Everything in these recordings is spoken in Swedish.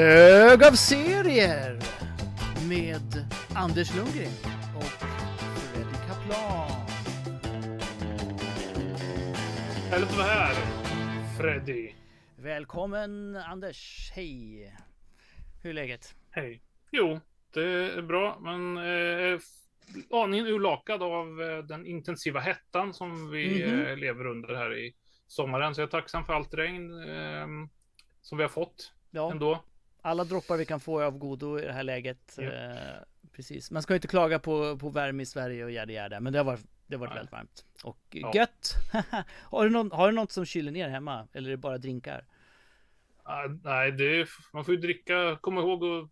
Hög av serier med Anders Lundgren och Freddy Kaplan. Härligt att vara här, Freddy. Välkommen Anders, hej! Hur är läget? Hej. Jo, det är bra, men eh, aningen urlakad av eh, den intensiva hettan som vi Mhm. eh, lever under här i sommaren. Så jag är tacksam för allt regn eh, som vi har fått Ja, ändå. Alla droppar vi kan få av godo i det här läget. Ja. Eh, precis, man ska ju inte klaga på, på värme i Sverige och yada yada, men det har varit, det har varit Nej. väldigt varmt. Och Ja. gött! har, du någon, har du något som kyler ner hemma? Eller är det bara drinkar? Ah, nej, det är, man får ju dricka, komma ihåg att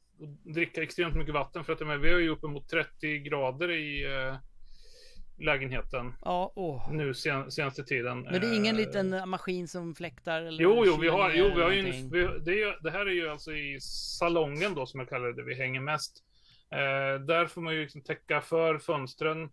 dricka extremt mycket vatten för att menar, vi har ju uppemot 30 grader i eh, lägenheten Ja, åh. nu sen, senaste tiden. Men det är ingen Eh, liten maskin som fläktar? Eller Jo, jo, vi har, jo, vi har ju en, vi, det, ju- det här är ju alltså i salongen då som jag kallar det, vi hänger mest. Eh, där får man ju liksom täcka för fönstren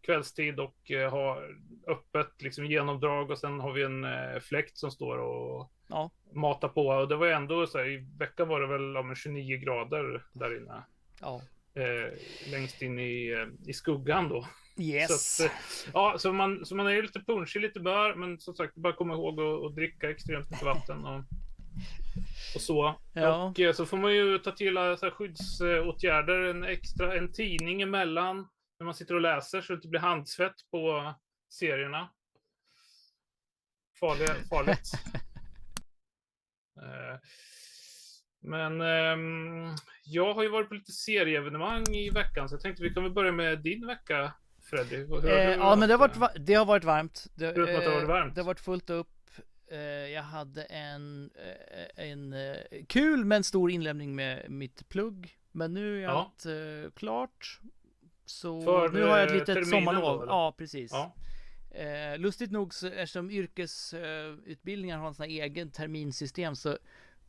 kvällstid och eh, ha öppet liksom genomdrag och sen har vi en eh, fläkt som står och Ja. matar på. Och det var ändå så här, i veckan var det väl ja, men 29 grader där inne. Ja. Eh, längst in i, eh, i skuggan då. Yes! Så, att, eh, ja, så, man, så man är ju lite punschig, lite bör, men som sagt, bara komma ihåg att, att dricka extremt mycket vatten och, och så. Ja. Och eh, så får man ju ta till så här skyddsåtgärder, en extra, en tidning emellan när man sitter och läser så det inte blir handsvett på serierna. Farliga, farligt. Eh, Men ehm, jag har ju varit på lite serieevenemang i veckan så jag tänkte vi kan väl börja med din vecka Freddy. Hur, hur, Eh, ja, men det har, varit, va- det har varit varmt. Det, det har varit eh, varmt. Det har varit fullt upp. Eh, Jag hade en, eh, en kul men stor inlämning med mitt plugg. Men nu är Ja. allt klart. Så För, nu har jag ett litet sommarlov. då, ja, precis. Ja. Lustigt nog så eftersom yrkesutbildningar har en sån här egen terminsystem så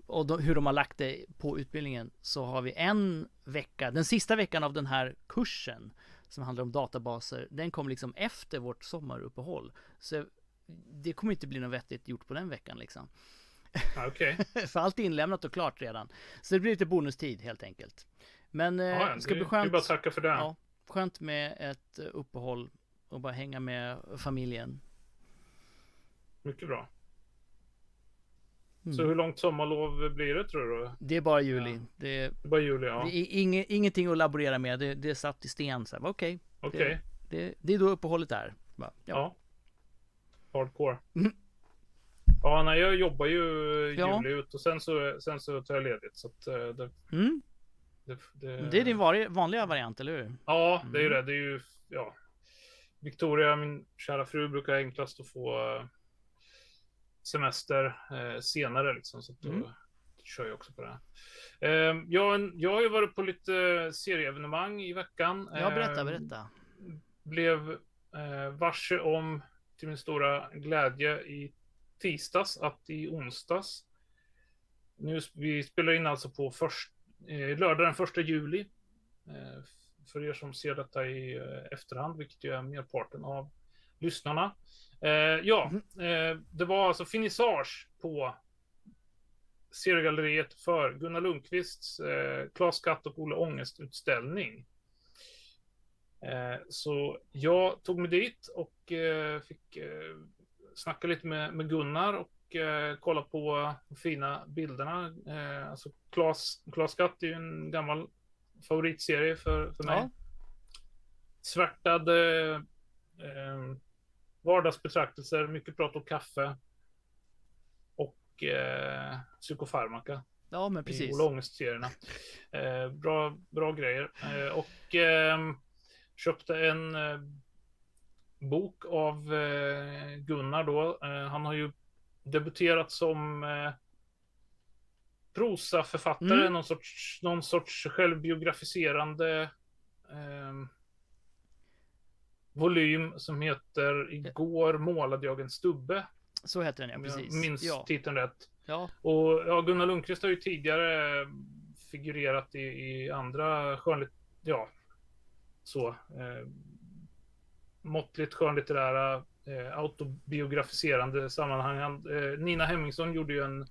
och de, hur de har lagt det på utbildningen så har vi en vecka, den sista veckan av den här kursen som handlar om databaser, den kom liksom efter vårt sommaruppehåll. Så det kommer inte bli något vettigt gjort på den veckan liksom. Okej. För allt är inlämnat och klart redan. Så det blir lite bonustid helt enkelt. Men eh, Ja, det ska bli det är skönt. bara att tacka för det. Ja, skönt med ett eh, uppehåll och bara hänga med familjen. Mycket bra. Mm. Så hur långt sommarlov blir det tror du? Det är bara juli. Ja. Det, är, Det är bara juli, ja. det är inge, ingenting att laborera med. Det, det är satt i sten. så här, Okej, Okej. det, det är då uppehållet är. Bara, ja. Ja. Hardcore. Mm. Ja, nej, jag jobbar ju Ja. juli ut och sen så, sen så tar jag ledigt. Så att, eh, det, Mm, det, det, det är din vanliga variant, eller hur? Ja, det är ju Mm. det. Det är ju, ja. Victoria, min kära fru, brukar enklast att få eh, semester eh, senare liksom. Så då Mm. kör jag också på det. Eh, jag, jag har ju varit på lite serieevenemang i veckan. Ja, berätta, Eh, berätta. blev varse om, till min stora glädje, i tisdags att i onsdags, nu, vi spelar in alltså på först, lördag den första juli, för er som ser detta i efterhand, vilket ju är merparten av lyssnarna. Eh, ja, eh, det var alltså finissage på seriegalleriet för Gunnar Lundqvists eh, Klas Skatt och Olle Ångest-utställning. Eh, så jag tog mig dit och eh, fick eh, snacka lite med, med Gunnar och eh, kolla på de fina bilderna. Eh, alltså Klas, Klas Skatt är ju en gammal favoritserie för, för mig. Ja. Svärtad eh, vardagsbetraktelser, mycket prat om kaffe och eh, psykofarmaka Ja, men i precis. Ola Ångest-serierna. Eh, bra, bra grejer. Eh, och ehm, köpte en eh, bok av eh, Gunnar då. Eh, han har ju debuterat som eh, prosaförfattare, Mm. någon, sorts, någon sorts självbiografiserande ehm, volym som heter Igår målade jag en stubbe. Så heter den ja, Om jag precis. minns Ja, titeln rätt. ja, Och ja, Gunnar Lundqvist har ju tidigare figurerat i, i andra skönlit... Ja, så. Eh, måttligt skönlitterära, eh, autobiografiserande sammanhang. Han, eh, Nina Hemmingsson gjorde ju en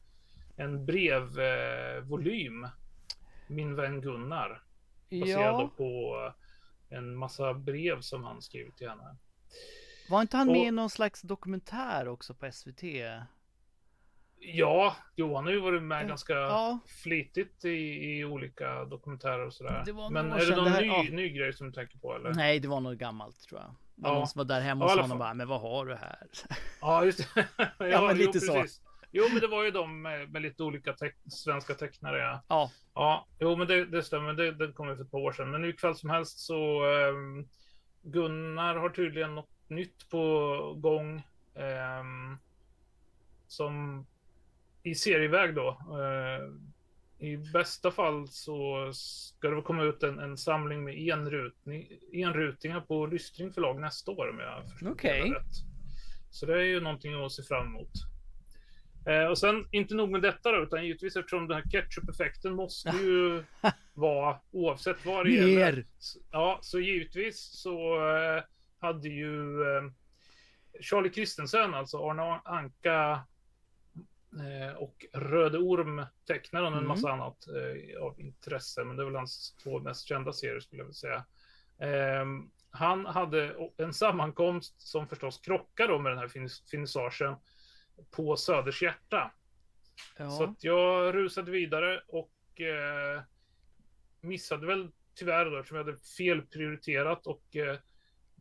en brevvolym. Min vän Gunnar. Baserad Ja, på en massa brev som han skrivit till henne. var inte han med Och- i någon slags dokumentär också på SVT? Ja, Johan har ju varit med Ja, ganska Ja, flitigt i, i olika dokumentärer och sådär. Men är det någon det ny, ja. ny grej som du tänker på eller? nej det var något gammalt tror jag. Det var någon som var där hemma hos honom och bara, men vad har du här? Ja, just det. ja, men jo, lite så. precis. Jo, men det var ju de med, med lite olika teck svenska tecknare. Ja. Ja, Ja, jo, men det, det stämmer. Det, den kom ju för ett par år sedan. Men hur kväll som helst så ehm, Gunnar har tydligen något nytt på gång. ehm, som i serieväg då. Eh, I bästa fall så ska det komma ut en, en samling med enrutning, enrutingar på Lystring förlag nästa år om jag förstår Okej. det rätt. Så det är ju någonting att se fram emot. Eh, och sen, inte nog med detta då, utan givetvis eftersom den här ketchup-effekten måste ju vara oavsett vad det gäller. Ja, så givetvis så eh, hade ju eh, Charlie Christensen, alltså Arne Anka eh, och Röde Orm tecknar han en Mm. massa annat eh, av intresse, men det är väl hans två mest kända serier skulle jag vilja säga. Ehm, han hade en sammankomst som förstås krockar då med den här finis- finissagen på Söders hjärta. Så Ja, att jag rusade vidare och eh, missade väl tyvärr då eftersom jag hade felprioriterat och eh,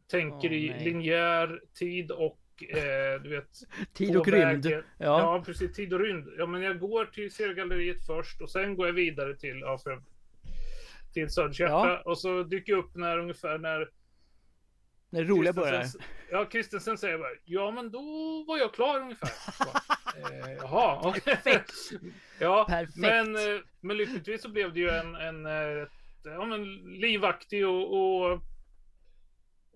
tänker Åh, i linjär tid och eh, du vet. tid och rymd. Ja, Ja, precis. Tid och rymd. Ja, men jag går till seriegalleriet först och sen går jag vidare till, ja, för, till Söders hjärta. Ja. Och så dyker jag upp när ungefär när det roliga börjar. Ja, Kristensen säger bara, ja men då var jag klar ungefär. Eh, jaha, okej. Perfekt. ja, Perfekt. men, eh, men lyckligtvis så blev det ju en, en eh, ett, ja, men livaktig och, och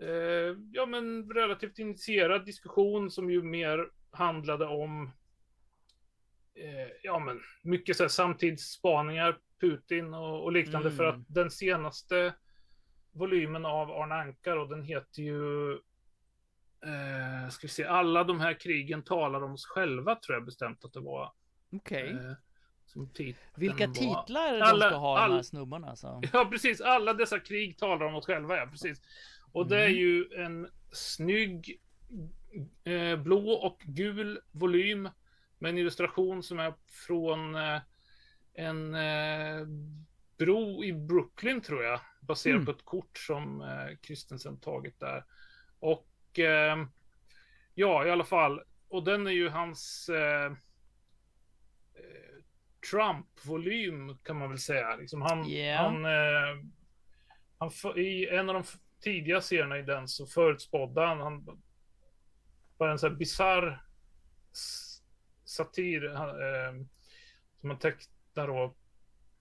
eh, ja, men relativt initierad diskussion som ju mer handlade om eh, ja, men mycket så här, samtidsspaningar, Putin och, och liknande. För Mm. att den senaste volymen av Arne Anka och den heter ju eh, ska vi se, alla de här krigen talar om oss själva tror jag bestämt att det var. Okej. Eh, som titeln Vilka var. titlar de alla- ska ha de här all- snubbarna alltså. Ja, precis. Alla dessa krig talar om oss själva, ja, precis. Och det är Mm. ju en snygg eh, blå och gul volym med en illustration som är från eh, en eh, bro i Brooklyn, tror jag, baserat Mm. på ett kort som eh, Christensen tagit där. Och eh, ja, i alla fall. Och den är ju hans eh, eh, Trump-volym kan man väl säga. Liksom han, Ja. han, eh, han I en av de tidiga serierna i den så förutspådde han, han var en sån här bisarr satir han, eh, som han tecknade då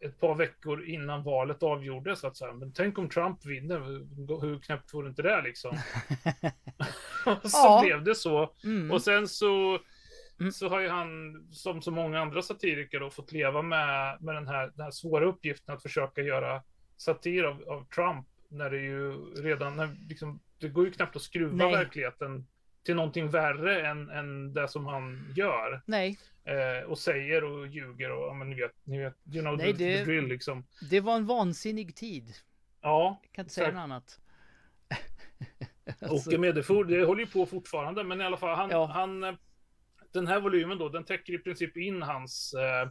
ett par veckor innan valet avgjordes. Att säga, men tänk om Trump vinner, hur- knäppt vore inte det liksom? Så Ja. blev det så. Mm. Och sen så, Mm. så har ju han, som så många andra satiriker, då, fått leva med, med den, här, den här svåra uppgiften att försöka göra satir av, av Trump. När det ju redan, när, liksom, det går ju knappt att skruva Nej. verkligheten till någonting värre än, än det som han gör. Nej, Eh, och säger och ljuger och, ja men ni vet, ni vet, you know Nej, the, det- the drill liksom. det var en vansinnig tid. Ja, Jag kan inte säga något annat. Alltså, Och med det, håller ju på fortfarande, men i alla fall, han, Ja. han, eh, den här volymen då, den täcker i princip in hans eh,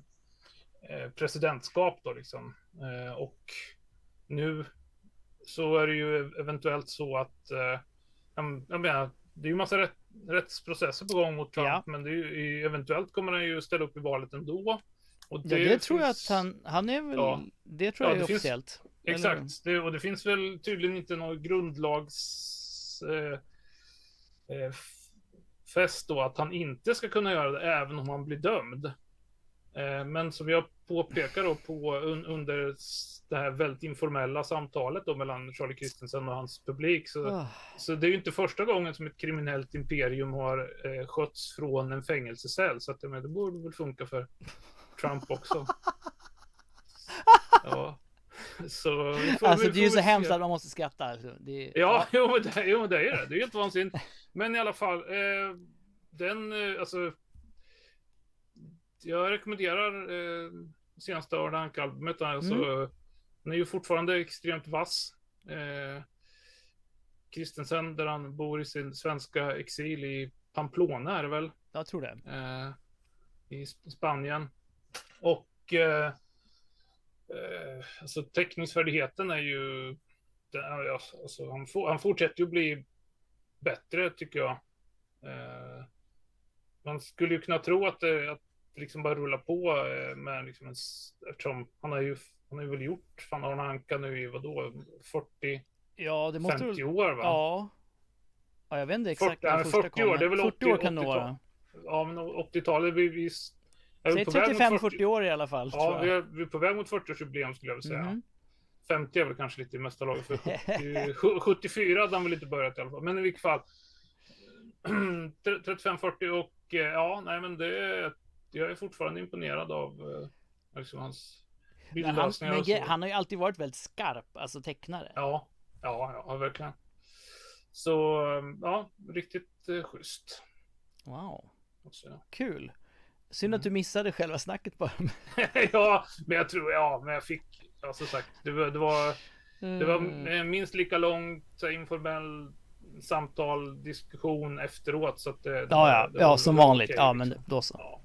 eh, presidentskap då liksom. Eh, och nu så är det ju eventuellt så att, eh, jag menar, det är ju massa rätt, rättsprocesser på gång mot Trump, Ja. men det är ju, eventuellt kommer han ju ställa upp i valet ändå. Och ja, det tror jag att finns- han, han är väl, Ja. det tror Ja, jag är det finns- officiellt. Exakt, det, och det finns väl tydligen inte någon grundlags eh, eh, fäst då att han inte ska kunna göra det även om han blir dömd. Eh, men som jag påpekar då på un, under det här väldigt informella samtalet då mellan Charlie Christensen och hans publik så, Ah, så det är ju inte första gången som ett kriminellt imperium har eh, skötts från en fängelsecell så att menar, det borde väl funka för Trump också. Ja. Så, Alltså det är ju så hemskt att man måste skratta. Alltså. Det, Ja, Jo, men det, jo, men det är det. Det är helt vansinnigt. Men i alla fall, eh, den, eh, alltså. Jag rekommenderar eh, senaste Arne Anka-albumet. Alltså, Mm. Den är ju fortfarande extremt vass. Eh, Kristensen, där han bor i sin svenska exil i Pamplona är det väl? Jag tror det. eh, i Sp- Spanien. Och eh, eh, alltså teckningsfärdigheten är ju... Den, ja, alltså, han, for, han fortsätter ju bli bättre tycker jag. Eh, man skulle ju kunna tro att att liksom bara rullar på eh, med liksom en, eftersom han har ju han har ju väl gjort fan Arne Anka nu i vadå 40 Ja, det måste 50 väl... år va? Ja. Ja, jag vet inte exakt 40 när första 40 kom, år, det är väl 40 år 80 kan det vara. Ja, men 80-talet, vi, vi är Säg på väg mot 35-40 år i alla fall. Ja, vi är, vi är på väg mot 40-årsjubileum skulle jag vilja säga. Mhm. 50 är väl kanske lite i mesta laget. För 70, sju- 74 hade han väl inte börjat i alla fall. Men i vilket fall. 35-40 och eh, ja, nej men det är, jag är fortfarande imponerad av eh, liksom hans Men han, men han har ju alltid varit väldigt skarp, alltså tecknare. Ja, ja, ja, verkligen. Så eh, ja, riktigt eh, schysst. Wow, kul. Synd Mm. att du missade själva snacket bara. ja, men jag tror, ja, men jag fick, ja som sagt, det var, det var Det var Mm. minst lika långt informell samtal, diskussion efteråt. Så att det, det Ja, var- ja, det ja var- som var vanligt. okej, Ja, men liksom. då så. Ja,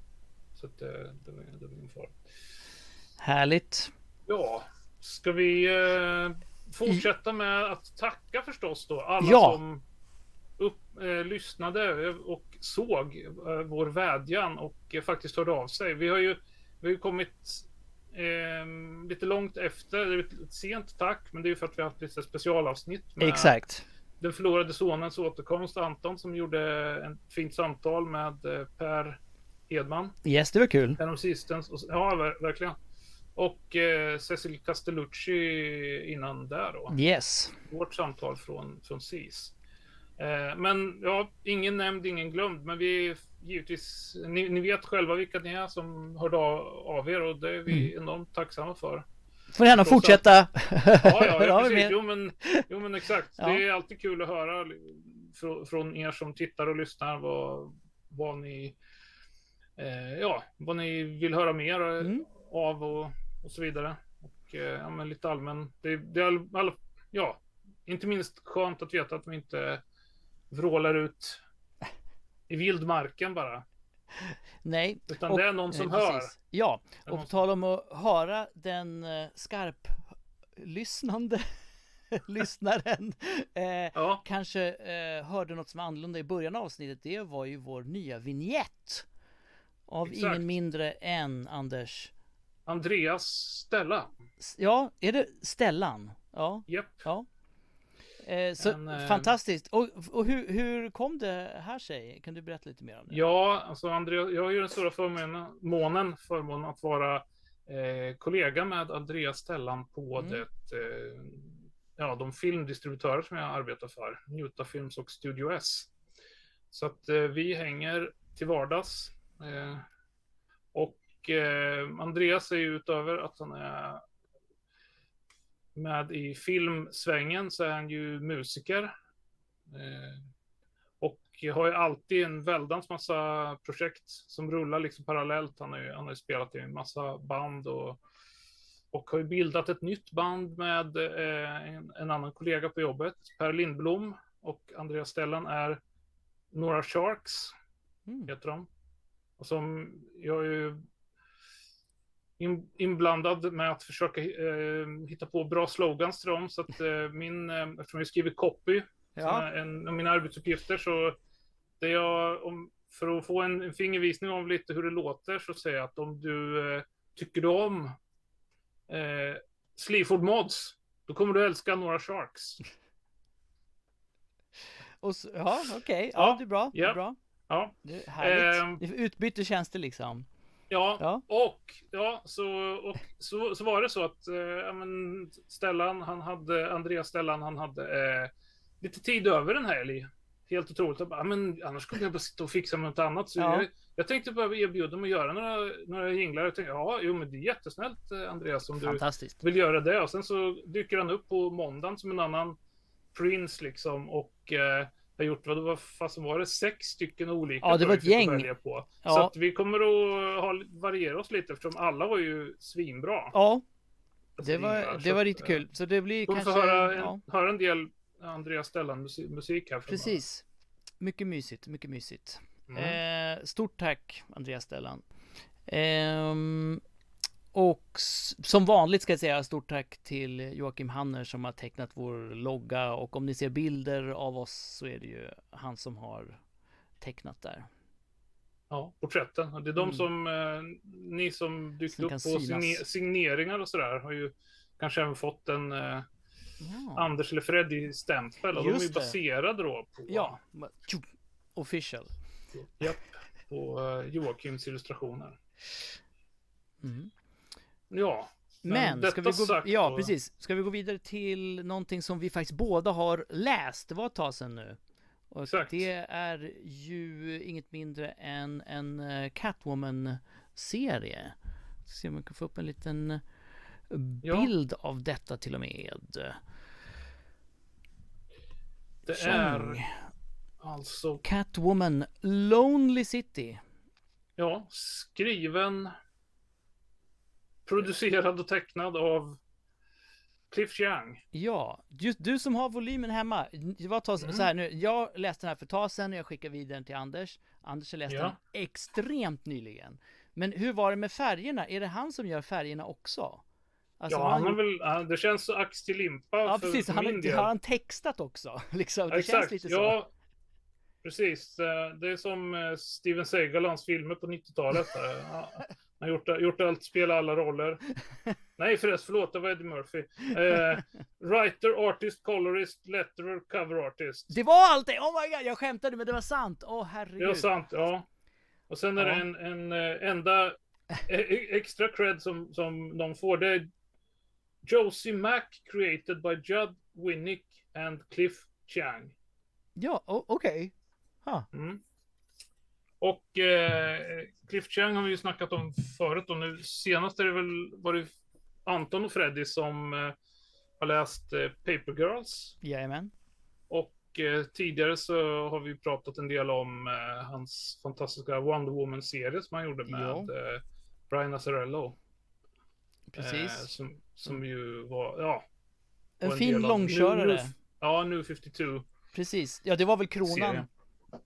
så att det, det, var, det var ingen fara. Härligt. Ja, ska vi eh, fortsätta med att tacka förstås då alla Ja. som upp, eh, lyssnade och såg eh, vår vädjan och eh, faktiskt hörde av sig. Vi har ju, vi har kommit eh, lite långt efter, det är ett sent tack, men det är ju för att vi har haft lite specialavsnitt med Exakt. den förlorade sonens återkomst, Anton, som gjorde ett fint samtal med eh, Per Hedman, Yes, det var kul. en av sistens. Ja, ver- verkligen. Och eh, Cecil Castellucci innan där då. Yes. Vårt samtal från, från SIS. Eh, men ja, ingen nämnd, ingen glömd. Men vi är givetvis, ni, ni vet själva vilka ni är som hörde av, av er och det är vi enormt tacksamma för. Får gärna fortsätta. Ja, ja, ja precis. Jo men, jo, men exakt. Ja. Det är alltid kul att höra från, från er som tittar och lyssnar vad, vad ni eh, ja, vad ni vill höra mer eh, Mm. av och, och så vidare. Och eh, ja, men lite allmän. Det, det är all, all, ja, inte minst skönt att veta att vi inte vrålar ut i vildmarken bara. Nej. Utan Och- det är någon som eh, hör. Ja, är och på tal om att höra den skarp lyssnande lyssnaren eh, Ja, kanske eh, hörde något som var annorlunda i början av avsnittet. Det var ju vår nya vignett. Av Exakt. ingen mindre än Anders. Andreas Stella. Ja, är det Stellan? Ja, Japp. ja. Eh, så En, eh, fantastiskt. Och, och hur, hur kom det här sig? Kan du berätta lite mer om det? Ja, alltså Andreas, jag har ju den stora förmånen, månen, förmånen att vara eh, kollega med Andreas Stellan på Mm. det, eh, ja, de filmdistributörer som jag arbetar för, Njuta Films och Studio S. Så att eh, vi hänger till vardags. Eh, och eh, Andreas är ju utöver att han är med i filmsvängen så är han ju musiker. Eh, och har ju alltid en väldans massa projekt som rullar liksom parallellt. Han har ju, han har ju spelat i en massa band och, och har ju bildat ett nytt band med en, en annan kollega på jobbet, Per Lindblom och Andreas Stellan är Några Sharks, Mm. heter de. Och som jag är ju in, inblandad med att försöka eh, hitta på bra slogans till dem. Så att eh, min, eh, eftersom jag skriver copy Ja, en av mina arbetsuppgifter. Så det jag, om, för att få en, en fingervisning om lite hur det låter så säger jag att om du eh, tycker du om eh, Sleaford Mods, då kommer du älska några Sharks. och så, ja okej. Ja, Ja, det är bra. Det är ja. bra. Ja, Det är härligt. Är utbyte tjänster liksom. ja, Ja. och, ja så, och så, så var det så att eh, men Stellan, han hade, Andreas Stellan, han hade eh, lite tid över den här helg. Helt otroligt. Jag bara, "Ja, men annars skulle jag bara sitta och fixa med något annat. Så Ja. jag, jag tänkte bara erbjuda dem att göra några, några jinglar. Jag tänkte, ja, jo, men det är jättesnällt eh, Andreas om du vill göra det. Och sen så dyker han upp på måndagen som en annan Prince liksom. Och eh, har gjort, vad det var, fast var det sex stycken olika? Ja, det var ett att gäng. välja På. Ja. Så att vi kommer att ha, variera oss lite eftersom alla var ju svinbra. Ja, det Svinbra, var, det var att, riktigt eh, kul. Så det blir kanske... få höra en, ja, höra en del Andreas Stellan musik, musik här. precis. Mycket mysigt, mycket mysigt. Mm. Eh, stort tack Andreas Stellan. Ehm, och som vanligt ska jag säga stort tack till Joakim Hanner som har tecknat vår logga och om ni ser bilder av oss så är det ju han som har tecknat där. Ja, porträtten. Det är de Mm. som, eh, ni som dykt Som upp på signe, signeringar och sådär har ju kanske även fått en eh, Ja, Anders eller Freddy-stämpel. Och de är ju Just baserade då på, ja. official. Japp, på eh, Joakims illustrationer. Mm. Ja, Men Men, ska vi gå, sagt ja då- precis. Ska vi gå vidare till någonting som vi faktiskt båda har läst? Det var ett tag sedan nu. Och Exakt. det är ju inget mindre än en eh, Catwoman-serie. Ska se om jag kan få upp en liten eh, Ja. bild av detta till och med. det Tjong. är alltså, Catwoman Lonely City. ja, skriven, producerad och tecknad av Cliff Young. Ja, just du som har volymen hemma. Det var tag, Mm. så här nu, jag läste den här för ett tag sedan och jag skickade vidare den till Anders. Anders har läst Ja. den extremt nyligen. Men hur var det med färgerna? Är det han som gör färgerna också? Alltså, ja, han har väl, det känns så ax till limpa Ja, för, precis. Han, del. har han textat också? Liksom, det Ja, känns lite så. Ja, precis. Eh, Det är som eh, Steven Seagal, hans filmer på 90-talet. Han har gjort, gjort allt, spelat alla roller. Nej förresten, förlåt, det var Eddie Murphy. Eh, writer, artist, colorist, letterer, cover artist. Det var allt det! Oh my god, jag skämtade men det var sant! Åh herregud. Det är sant, ja. Och sen är Ja. det en, en eh, enda eh, e- extra cred som, som de får. Det är Josie Mack created by Judd Winnick and Cliff Chang. Ja, okej. Ha. Mm. Och eh, Cliff Chang har vi ju snackat om förut och nu senast är det väl var det Anton och Freddy som eh, har läst eh, Paper Girls. Jajamän. Och eh, tidigare så har vi pratat en del om eh, hans fantastiska Wonder Woman-serie som han gjorde med eh, Brian Azzarello. Precis. Eh, som, som ju var, ja. en var fin långkörare. New, ja, New 52. Precis. Ja, det var väl kronan Serien.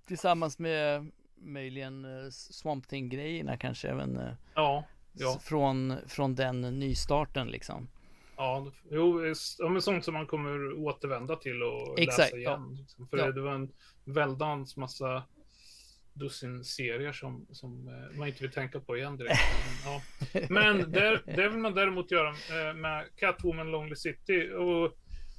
tillsammans med möjligen eh, Swamp Thing-grejerna kanske. Eh, Ja, ja. Från, från den nystarten liksom. Ja, jo, ja, men sånt som man kommer återvända till och Exakt, läsa igen. Liksom. För Ja. det, var en väldans massa dussin serier som, som eh, man inte vill tänka på igen direkt. Men, ja. Men det, det vill man däremot göra eh, med Catwoman Lonely City. Och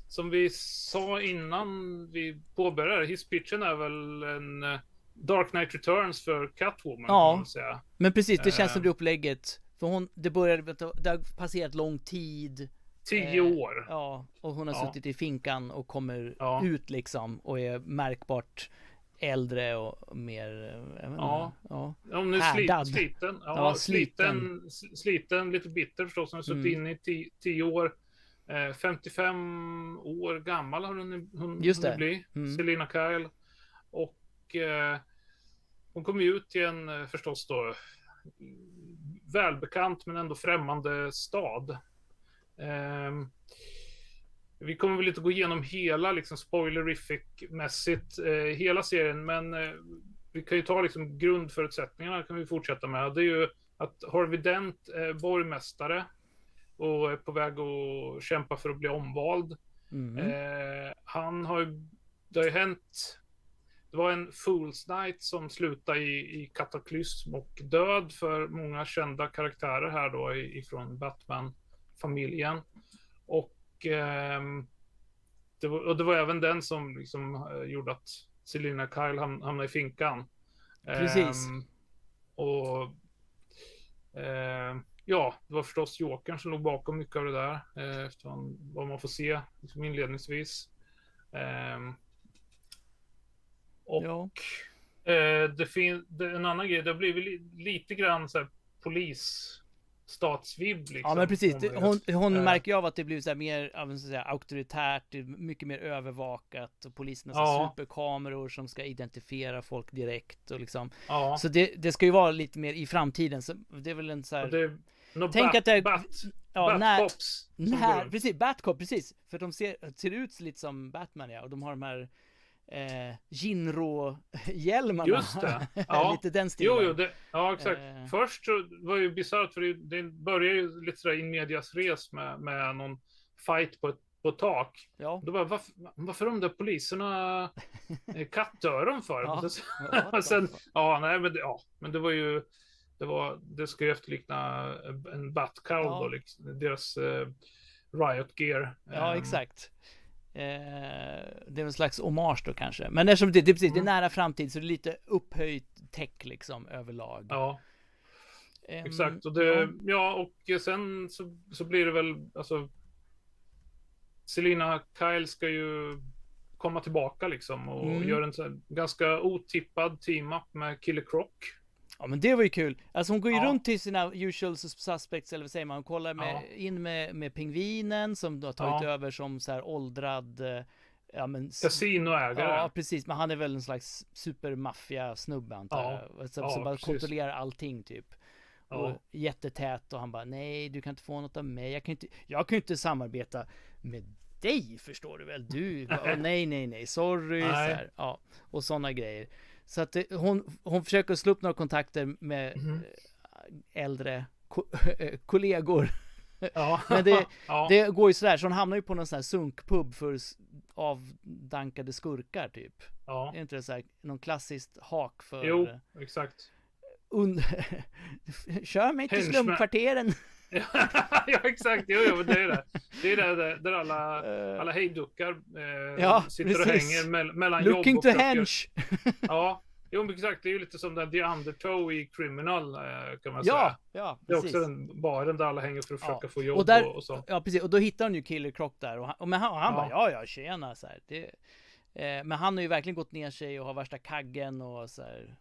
som vi sa innan vi påbörjade, hisspitchen är väl en Dark Knight Returns för Catwoman. Ja. Kan man säga. Men precis, det känns Eh. som det upplägget. För hon, det började, det har passerat lång tid. Tio Eh, år. Ja, och hon har Ja. suttit i finkan och kommer Ja. ut liksom och är märkbart äldre och mer, eh, jag vet Ja. inte, ja. Ja, hon är slit, Härdad. sliten. Ja, sliten. sliten. Sliten, lite bitter förstås. Hon har suttit Mm. inne i ti- tio år. Eh, 55 år gammal har hon, hon Just det. hunnit bli. Mm. Selina Kyle. Och eh, hon kom ut till en eh, förstås då välbekant men ändå främmande stad. Ehm, vi kommer väl inte gå igenom hela liksom spoilerific-mässigt eh, hela serien, men eh, vi kan ju ta liksom grundförutsättningarna kan vi fortsätta med. Det är ju att Harvey Dent är borgmästare och är på väg att kämpa för att bli omvald. Mm. Eh, han har ju, det har ju hänt, det var en Fool's Night som slutade i, i kataklysm och död för många kända karaktärer här då ifrån Batman-familjen. Och, ehm, det var, och det var även den som liksom eh, gjorde att Selina Kyle ham, hamnade i finkan. Precis. Ehm, och ehm, ja, det var förstås Jokern som låg bakom mycket av det där. Eh, efter vad- man får se liksom inledningsvis. Ehm, och Ja. eh, det finns en annan grej, det har blivit li, lite grann så här statsvibb liksom. Ja men precis, det, hon, hon Eh. märker ju av att det blir så här mer av en så säga, auktoritärt, är mycket mer övervakat och polisen har så Ja. superkameror som ska identifiera folk direkt och liksom. Ja, Så det, det ska ju vara lite mer i framtiden, så det är väl en så här, det, no Tänk bat, att det- bat, ja, när, Batcops som går när, precis, Batcop, precis. För de ser, ser ut lite som Batman ja, och de har de här eh, Jinro-hjälmarna. Just det. Ja. lite den stilen. Jo, jo, det, ja exakt. Eh. Först så var det ju bisarrt för det, det börjar ju lite sådär in medias res med, med någon fight på ett, på tak. Ja. Då bara, varför, varför de där poliserna eh, kattöron för? Ja. Och sen- ja, nej, men det, ja, men det var ju, det var, det ska ju efterlikna en Batcow Ja. då, liksom, deras eh, Riot Gear. Ja, Ehm, exakt. Eh, det är en slags hommage då kanske. Men eftersom det, det, precis, det är Mm. nära framtid så det är lite upphöjt tech liksom överlag. Ja, Ehm, exakt. Och det, ja. och sen så, så blir det väl, alltså. Selina Kyle ska ju komma tillbaka liksom och Mm. göra en ganska otippad team-up med Killer Croc. Ja men det var ju kul. Alltså hon går ju Ja. runt till sina usual suspects eller vad säger man. Hon kollar med, Ja. in med, med pingvinen som har tagit Ja. över som så här åldrad eh, Ja men Kasinoägare. Ja precis, men han är väl en slags supermaffia snubbe antar Ja. jag. Som, Ja, som bara precis. kontrollerar allting typ. Ja. Och jättetät och han bara nej du kan inte få något av mig. Jag kan inte, jag kan inte samarbeta med dig förstår du väl. Du, bara, "Åh, nej nej nej sorry. Nej. Så här, ja, och sådana grejer. Så att det, hon, hon försöker slå upp några kontakter med eh, äldre ko kollegor. Ja. Men det- ja. Det går ju sådär, så hon hamnar ju på någon sån här sunkpub för avdankade skurkar typ. ja. Är inte det så här, någon klassiskt hak för... Jo, exakt. Und... Kör mig till slumkvarteren! ja, exakt. Jo, jo, det är det. Det är det där, där alla, Eh, alla hejduckar eh, Ja, sitter och precis. hänger mell- mellan Looking jobb och to försöker- hench! Ja, jo, exakt. Det är ju lite som den The Undertow i Criminal, eh, kan man Ja, säga. ja, Det är precis. också den baren där alla hänger för att Ja. försöka få jobb Och och, där- och, så. Ja precis, och då hittar hon ju Killer Croc där och han, och men han, och han Ja. bara ja ja tjena så här. Det, eh, Men han har ju verkligen gått ner sig och har värsta kaggen och så här.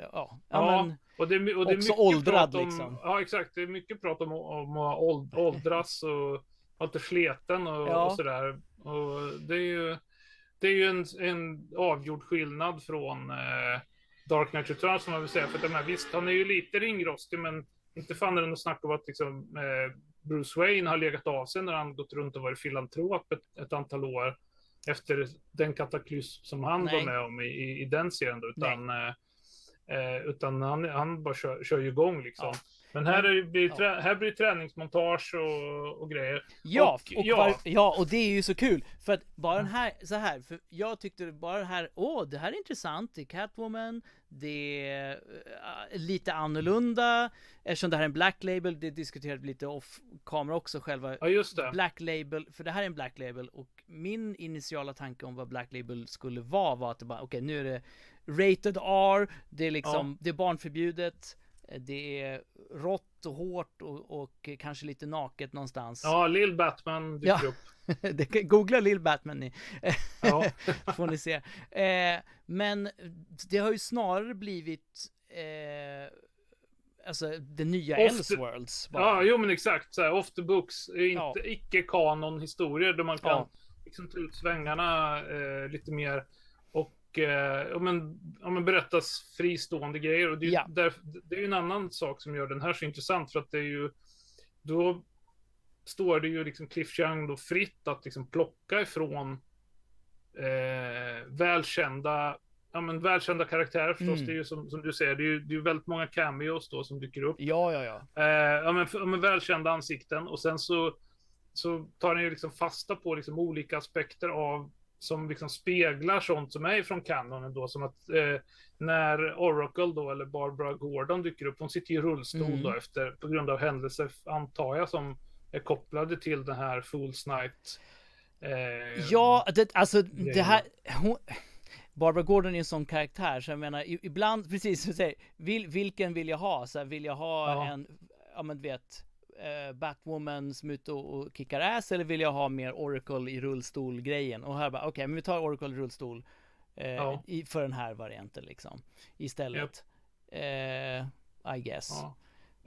Ja, ja, men Och det, är och det är också åldrad, om, liksom. Ja, exakt. Det är mycket prat om, om att åld- åldras och vara inte sleten och, Ja. och sådär. Och det är ju, det är ju en, en avgjord skillnad från eh, Dark Knight Returns som man vill säga. För att de här, visst, han är ju lite ringrostig, men inte fan är det något snack om att liksom, eh, Bruce Wayne har legat av sig när han gått runt och varit filantrop ett, ett antal år efter den kataklysm som han Nej. var med om i, i, i den serien. Då, utan eh, Eh, utan han, han bara kör, kör ju igång liksom. Ja. Men här, är, det- blir, trä, här blir träningsmontage och, och grejer. Ja, Och- och, ja. Var, ja, och det är ju så kul. För att bara den här, så här, för jag tyckte bara det här, åh, det här är intressant, det är Catwoman, det är äh, lite annorlunda, eftersom det här är en Black Label, det diskuterade lite off kamera också själva. Ja, just det. Black Label, för det här är en Black Label och min initiala tanke om vad Black Label skulle vara var att det bara, okej nu är det Rated R, det är liksom, det är barnförbjudet, det är rått och hårt och, och kanske lite naket någonstans. Ja, Lill Batman dyker Ja. upp. Googla Lill Batman ni, Ja. får ni se. Eh, men det har ju snarare blivit eh, Alltså det nya Elseworlds bara. ja, jo men exakt. Så här, off the books. är Inte Ja. icke-kanon historier där man kan Ja. liksom ta ut svängarna eh, lite mer. Och eh, ja, men, ja, men berättas fristående grejer. Och det, är Ja. där, det är en annan sak som gör den här så intressant. För att det är ju då står det ju liksom Cliff Young då fritt att liksom plocka ifrån eh, välkända Ja men välkända karaktärer förstås. Mm. Det är ju som, som du säger, det är ju, det är väldigt många cameos då som dyker upp. Ja, ja, ja. Eh, ja, men, ja, men välkända ansikten och sen så, så tar den ju liksom fasta på liksom olika aspekter av som liksom speglar sånt som är från kanonen då som att eh, när Oracle då eller Barbara Gordon dyker upp, hon sitter i rullstol Mm. då efter på grund av händelser antar jag som är kopplade till den här Fools Night. Eh, Ja, det, alltså det grejerna. här hon, Barbara Gordon är en sån karaktär så jag menar ibland, precis som du säger, vil, vilken vill jag ha? Så här, vill jag ha Ja. en, ja men du vet, eh, Batwoman som är ute och, och kickar ass eller vill jag ha mer Oracle i rullstol grejen? Och här bara, okej men vi tar Oracle i rullstol eh, Ja. i, för den här varianten liksom istället. Eh, I guess. Ja.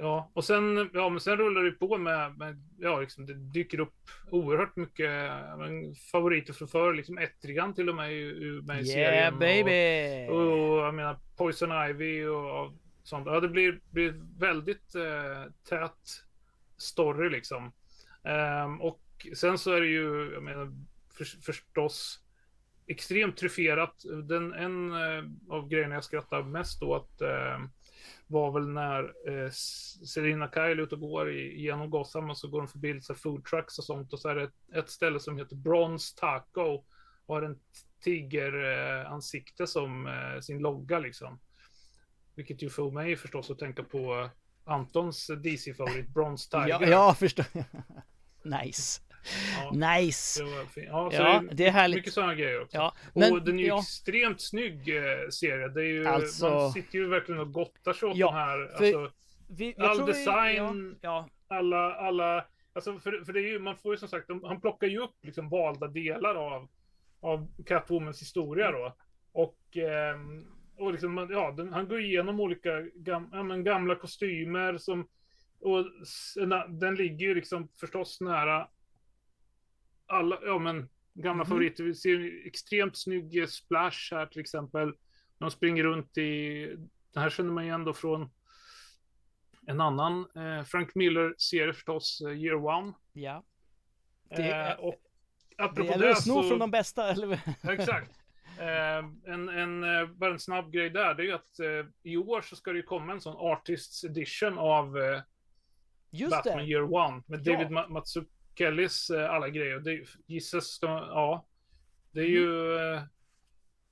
Ja, och sen, ja, men sen rullar det på med, med ja, liksom, det dyker upp oerhört mycket men, favoriter från förr, liksom Etrigan till och med i, med i yeah, serien. baby! Och, och jag menar Poison Ivy och, och sånt. Ja, det blir, blir väldigt eh, tät story liksom. Um, och sen så är det ju, jag menar, för, förstås extremt tryfferat. Den, en uh, av grejerna jag skrattar mest åt uh, ehm, var väl när uh, Selina Kyle är ute och går i, genom Gotham och så går de förbi lite food trucks och sånt och så är det ett, ett ställe som heter Bronze Taco och har en tigeransikte eh, som sin logga liksom. Vilket ju får mig förstås att tänka på Antons DC-favorit Bronze Tiger. ja, jag förstår. nice. Ja, nice! Det ja, ja det, är härligt. Mycket sådana grejer också. Ja, men, och den är ju ja. extremt snygg eh, serie. Det är ju, alltså... Man sitter ju verkligen och gottar sig åt ja, den här. Alltså, vi, all design, ja, alla, alla... Alltså för, för det är ju, man får ju som sagt, han plockar ju upp liksom valda delar av, av Catwomans historia då. Och, eh, och liksom, ja, den, han går igenom olika gam, ja, gamla kostymer som och den ligger ju liksom förstås nära alla, ja men gamla mm. favoriter. Vi ser extremt snygg splash här till exempel. De springer runt i, det här känner man igen då från en annan eh, Frank Miller-serie förstås, eh, Year One. Ja. Det eh, är, eh, och apropå det sno så, från de bästa, eller Exakt. Eh, en, en, eh, bara en snabb grej där, det är ju att eh, i år så ska det ju komma en sån Artists Edition av Just Batman det. Year One med ja. David Matsu Kellys eh, alla grejer. Det gissas, ja. Det är mm. ju... Eh,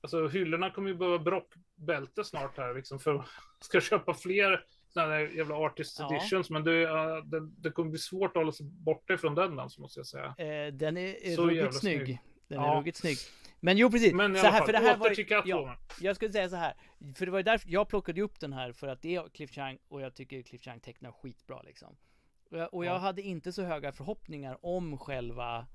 alltså hyllorna kommer ju behöva brockbälte snart här liksom för ska köpa fler sådana här jävla artist ja. editions. Men det, uh, det, det, kommer bli svårt att hålla sig borta ifrån den alltså, måste jag säga. Eh, den är, ruggigt snygg. snygg. Den ja. är ruggigt snygg. Men jo precis. Men i så alla här, fall, för det här var, ja, Jag skulle säga så här. För det var ju därför jag plockade upp den här för att det är Cliff Chang och jag tycker Cliff Chang tecknar skitbra liksom. Och jag ja. hade inte så höga förhoppningar om själva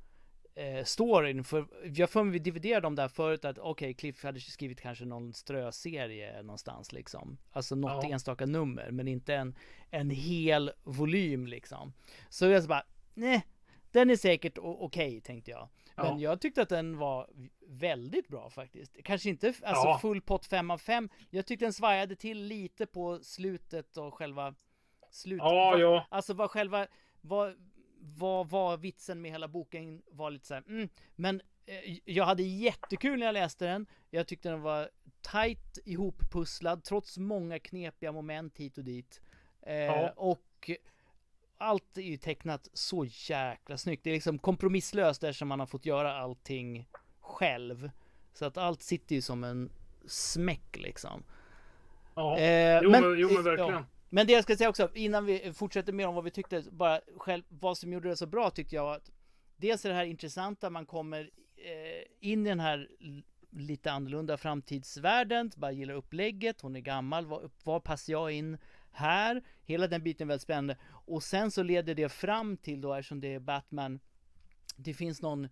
eh, storyn, för jag får vi dividerade om det här förut att okej, okay, Cliff hade skrivit kanske någon ströserie någonstans liksom. Alltså något ja. enstaka nummer, men inte en, en hel volym liksom. Så jag så bara, nej, den är säkert okej, okay, tänkte jag. Men ja. jag tyckte att den var väldigt bra faktiskt. Kanske inte alltså ja. full pott 5 av 5. Jag tyckte den svajade till lite på slutet och själva slut. Ja, ja. Alltså vad själva, vad, vad var vitsen med hela boken var lite så här, mm. men eh, jag hade jättekul när jag läste den. Jag tyckte den var tight ihoppusslad trots många knepiga moment hit och dit. Eh, ja. Och allt är ju tecknat så jäkla snyggt. Det är liksom kompromisslöst eftersom man har fått göra allting själv. Så att allt sitter ju som en smäck liksom. Ja, eh, jo, men, jo men verkligen. Ja. Men det jag ska säga också, innan vi fortsätter mer om vad vi tyckte, bara själv, vad som gjorde det så bra tyckte jag att Dels är det här intressanta, man kommer eh, in i den här lite annorlunda framtidsvärlden, bara gillar upplägget, hon är gammal, var, var passar jag in här? Hela den biten är väldigt spännande. Och sen så leder det fram till då, eftersom det är Batman, det finns någon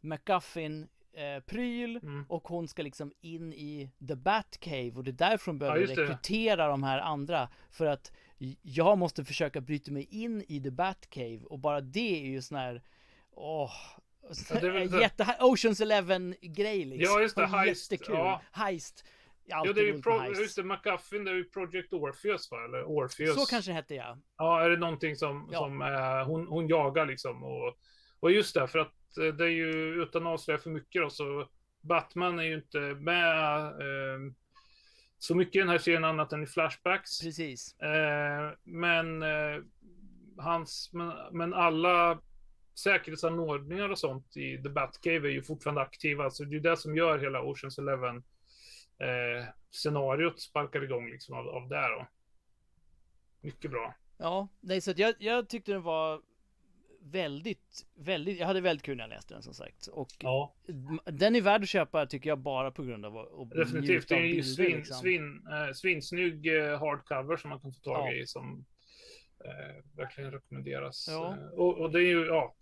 McGuffin eh, pryl mm. och hon ska liksom in i The Batcave och det är därför hon behöver ja, rekrytera de här andra för att jag måste försöka bryta mig in i The Batcave och bara det är ju sån här åh ja, det jätte Oceans Eleven grej liksom. Ja just det, Heist. Jättekul. Ja. Heist. Ja det är ju pro, just det, McGuffin, det är ju Project Orpheus va? Eller Orpheus. Så kanske det hette ja. Ja, är det någonting som, ja. som eh, hon, hon jagar liksom och, och just det, för att Eh, det är ju utan att avslöja för mycket då, så Batman är ju inte med eh, så mycket i den här serien annat än i flashbacks. Precis. Eh, men, eh, hans, men, men alla säkerhetsanordningar och sånt i The Batcave är ju fortfarande aktiva. Så det är det som gör hela Oceans Eleven eh, scenariot sparkar igång liksom av, av det då. Mycket bra. Ja, nej, så jag, jag tyckte den var väldigt, väldigt, jag hade väldigt kul när jag läste den som sagt. Och ja. den är värd att köpa tycker jag bara på grund av att Definitivt, det är ju svin, liksom. svin, äh, svinsnygg äh, hardcover som man kan få tag i som äh, verkligen rekommenderas. Ja. Och, och, det är ju, ja,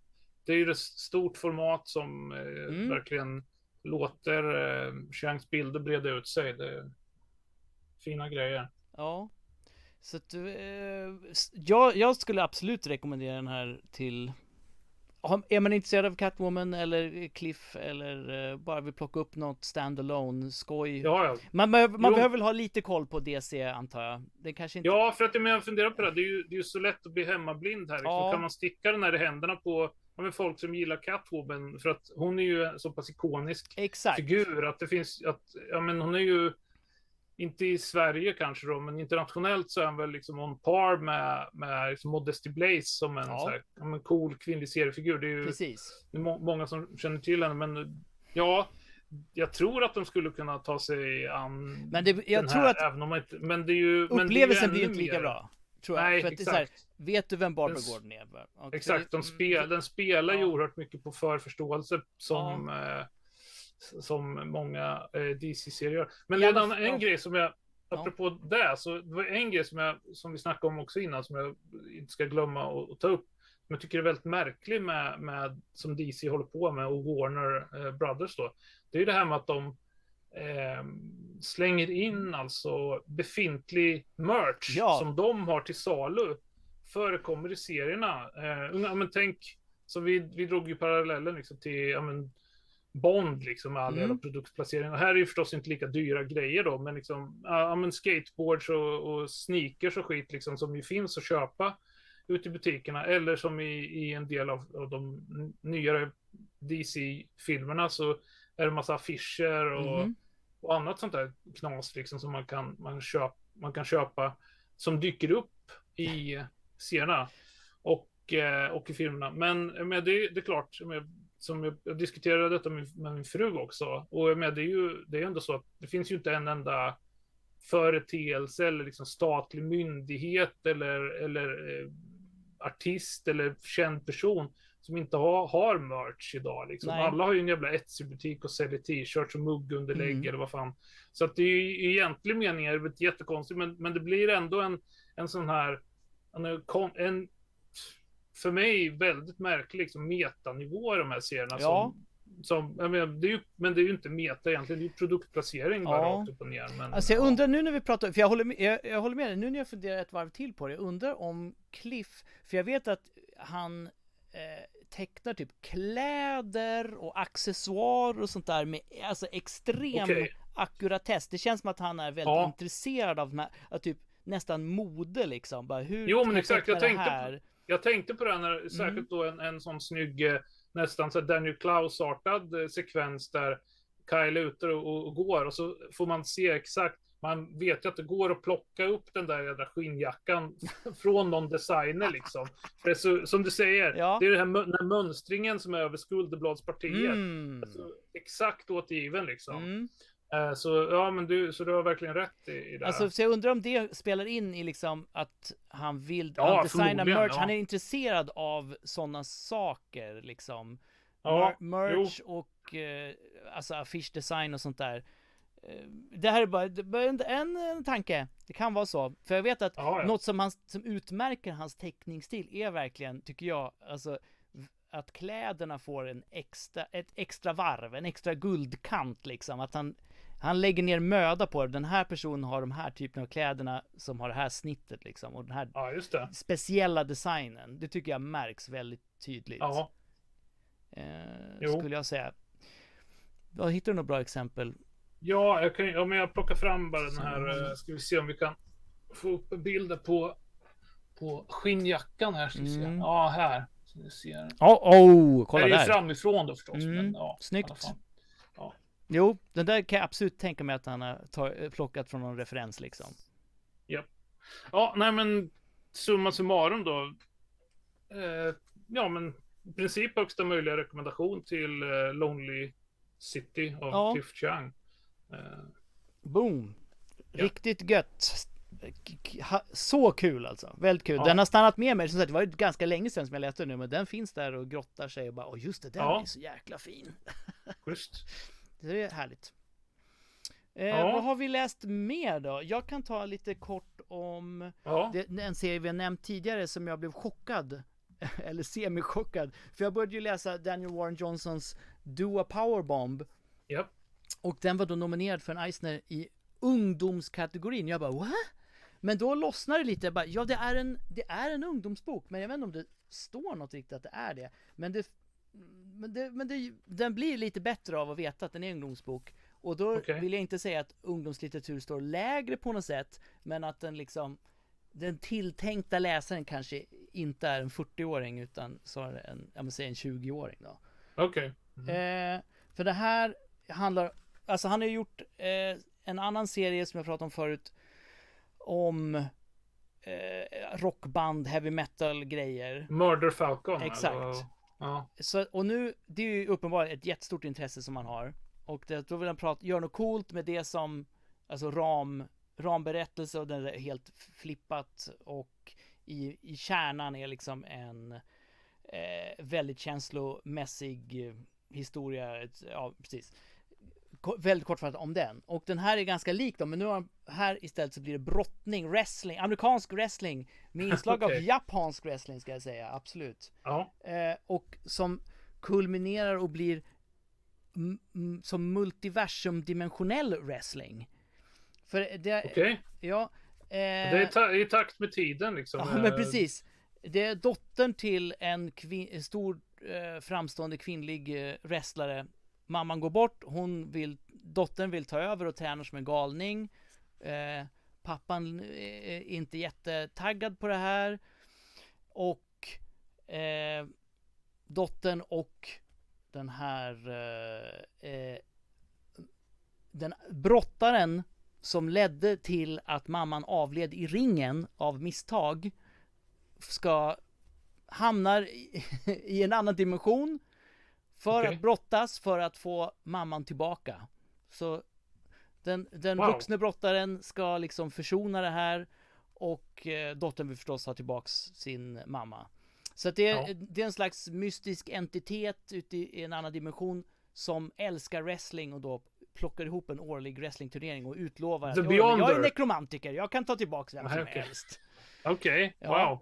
det är ju ett stort format som mm. verkligen låter eh, Chiangs bilder breda ut sig. Det är fina grejer. Ja. Så att, eh, s- jag, jag skulle absolut rekommendera den här till Är man intresserad av Catwoman eller Cliff eller eh, bara vill plocka upp något standalone skoj Ja, ja. Man, behöver, man Jo. behöver väl ha lite koll på DC antar jag Det kanske inte Ja, för att jag funderar på det. här. Det är ju, det är så lätt att bli hemmablind här. Liksom. Ja. Kan man sticka den här i händerna på men folk som gillar Catwoman? För att hon är ju en så pass ikonisk Exakt figur att det finns, att, ja men hon är ju, inte i Sverige kanske då, men internationellt så är han väl liksom on par med, med liksom Modesty Blaze som en Ja. så här, ja, men cool kvinnlig seriefigur. Det är ju Precis det är må många som känner till henne, men ja, jag tror att de skulle kunna ta sig an Men det, jag den tror här, att även om man inte, men det är ju, men det är ju upplevelsen blir ju inte lika mer- bra Tror jag, Nej, för att det är så här, exakt. Vet du vem Barbara Gordon är? Och Exakt, de det- spel, den spelar ju Ja. oerhört mycket på förförståelse som, eh, som många eh, DC-serier gör. Men Ja, det men- en, ja. grej som jag, Ja. apropå det, så det var en grej som, jag, som vi snackade om också innan, som jag inte ska glömma att, att ta upp. Som jag tycker är väldigt märklig med, med som DC håller på med och Warner eh, Brothers då. Det är ju det här med att de eh, slänger in alltså befintlig merch Ja. som de har till salu förekommer i serierna. Eh, ja, men tänk, så vi, vi drog ju parallellen liksom till ja, men, Bond liksom med all Mm. jävla produktplacering. Och här är ju förstås inte lika dyra grejer då, men liksom ja, men skateboards och, och sneakers och skit liksom som ju finns att köpa ute i butikerna eller som i, i en del av, av de nyare DC-filmerna så är det massa affischer och, Mhm och annat sånt där knas liksom som man kan, man köp, man kan köpa som dyker upp i serierna och, eh, och i filmerna. Men, eh, med det, det är klart, med, som jag, jag diskuterade detta med, med min fru också. Och eh, med, det är ju det är ändå så att det finns ju inte en enda företeelse eller liksom statlig myndighet eller, eller eh, artist eller känd person som inte har, har merch idag. Liksom. Alla har ju en jävla Etsy-butik och säljer t-shirts och muggunderlägg Mm. eller vad fan. Så att det är ju i egentlig mening är det jättekonstigt, men, men det blir ändå en, en sån här, en, en för mig väldigt märklig liksom, metanivå i de här serierna. Ja. Som, som, menar, det ju, men det är ju inte meta egentligen, det är ju produktplacering bara Ja. rakt upp och ner. Men, Alltså jag ja. undrar nu när vi pratar, för jag håller med, jag, jag håller med dig, nu när jag funderar ett varv till på det, jag undrar om Cliff, för jag vet att han eh, tecknar typ kläder och accessoarer och sånt där med alltså extrem Okej. ackuratess. Det känns som att han är väldigt Ja. intresserad av, här- av typ nästan mode liksom. Bara, hur Jo, men exakt, jag tänkte på-? Jag tänkte på det här Mm. när, särskilt då en, en sån snygg, eh, nästan så Daniel Klaus-artad eh, sekvens där Kyle är ute och, och går och så får man se exakt, man vet ju att det går att plocka upp den där jädra skinnjackan från någon designer liksom. För så, som du säger, Ja. det är det här, den här mönstringen som är över skulderbladspartiet. Mm. Alltså, exakt återgiven liksom. Mm. Eh, så ja, men du, så du har verkligen rätt i, i det. Alltså, så jag undrar om det spelar in i liksom att han vill Ja, han designa merch. ja. Han är intresserad av sådana saker liksom. ja, Mer- merch och eh, alltså affischdesign och sånt där. Eh, Det här är bara, en, en, en tanke. Det kan vara så. För jag vet att ja, ja. något som, hans, som utmärker hans teckningsstil är verkligen, tycker jag, alltså att kläderna får en extra, ett extra varv, en extra guldkant liksom. Att han, han lägger ner möda på det. Den här personen har de här typerna av kläderna som har det här snittet liksom. Och den här ja, speciella designen. Det tycker jag märks väldigt tydligt. Ja. Eh, skulle jag säga. Ja, hittar du några bra exempel? Ja, jag kan, ja, men jag plockar fram bara den här. eh, Ska vi se om vi kan få upp bilder på, på skinnjackan här. Ska vi se. Mm. Ja, här. Så ni ser. Oh, oh kolla det är där! framifrån då förstås. Mm, Men, ja, snyggt. fall. Jo, den där kan jag absolut tänka mig att han har ta- plockat från någon referens liksom. Ja, nej men summa summarum då. Eh, ja, men i princip högsta möjliga rekommendation till eh, Lonely City av Ja. Cliff Chang. Eh, Boom! Ja. Riktigt gött! Så kul alltså! Väldigt kul! Ja. Den har stannat med mig, som sagt det var ju ganska länge sedan som jag läste den nu, men den finns där och grottar sig och bara Åh just det, den Ja. är så jäkla fin! schysst. Det är härligt. Eh, Ja. Vad har vi läst mer då? Jag kan ta lite kort om Ja, det, en serie vi har nämnt tidigare som jag blev chockad eller semi-chockad. För jag började ju läsa Daniel Warren Johnsons Do a Powerbomb ja. Och den var då nominerad för en Eisner i ungdomskategorin. Jag bara what? Men då lossnar det lite, bara, ja det är, en, det är en ungdomsbok, men jag vet inte om det står något riktigt att det är det. Men, det, men, det, men det, den blir lite bättre av att veta att den är en ungdomsbok. Och då Okej. vill jag inte säga att ungdomslitteratur står lägre på något sätt, men att den liksom den tilltänkta läsaren kanske inte är en 40-åring utan snarare en, jag säga en 20-åring då. Okej. Eh, för det här handlar, alltså han har gjort eh, en annan serie som jag pratade om förut om eh, rockband, heavy metal grejer. Murder Falcon. Exakt. Eller? Ja. Så, och nu, det är ju uppenbart ett jättestort intresse som han har. Och det, då vill han prata, göra något coolt med det som, alltså ram, ramberättelse och den är helt flippat och i, i kärnan är liksom en eh, väldigt känslomässig historia, ja precis. Väldigt kortfattat om den. Och den här är ganska lik dem, men nu har här istället så blir det brottning, wrestling, amerikansk wrestling med inslag av Okej. japansk wrestling ska jag säga, absolut. Ja. Eh, och som kulminerar och blir som multiversumdimensionell wrestling. För det, Okej. ja. Eh, Det är ta- i takt med tiden liksom. Ja men Eh, precis. Det är dottern till en kvin- stor eh, framstående kvinnlig eh, wrestlare. Mamman går bort, hon vill, dottern vill ta över och tränar som en galning. Eh, pappan eh, är inte jättetaggad på det här. Och eh, dottern och den här eh, eh, den brottaren som ledde till att mamman avled i ringen av misstag ska hamnar i, i en annan dimension för Okej. att brottas för att få mamman tillbaka. Så den, den Wow. vuxne brottaren ska liksom försona det här och eh, dottern vill förstås ha tillbaks sin mamma. Så att det, är, Ja. det är en slags mystisk entitet ute i en annan dimension som älskar wrestling och då plockar ihop en årlig wrestlingturnering och utlovar att The "Ja, men jag är Beyonder." nekromantiker, jag kan ta tillbaks vem som okej. helst. Okej. Ja. Wow.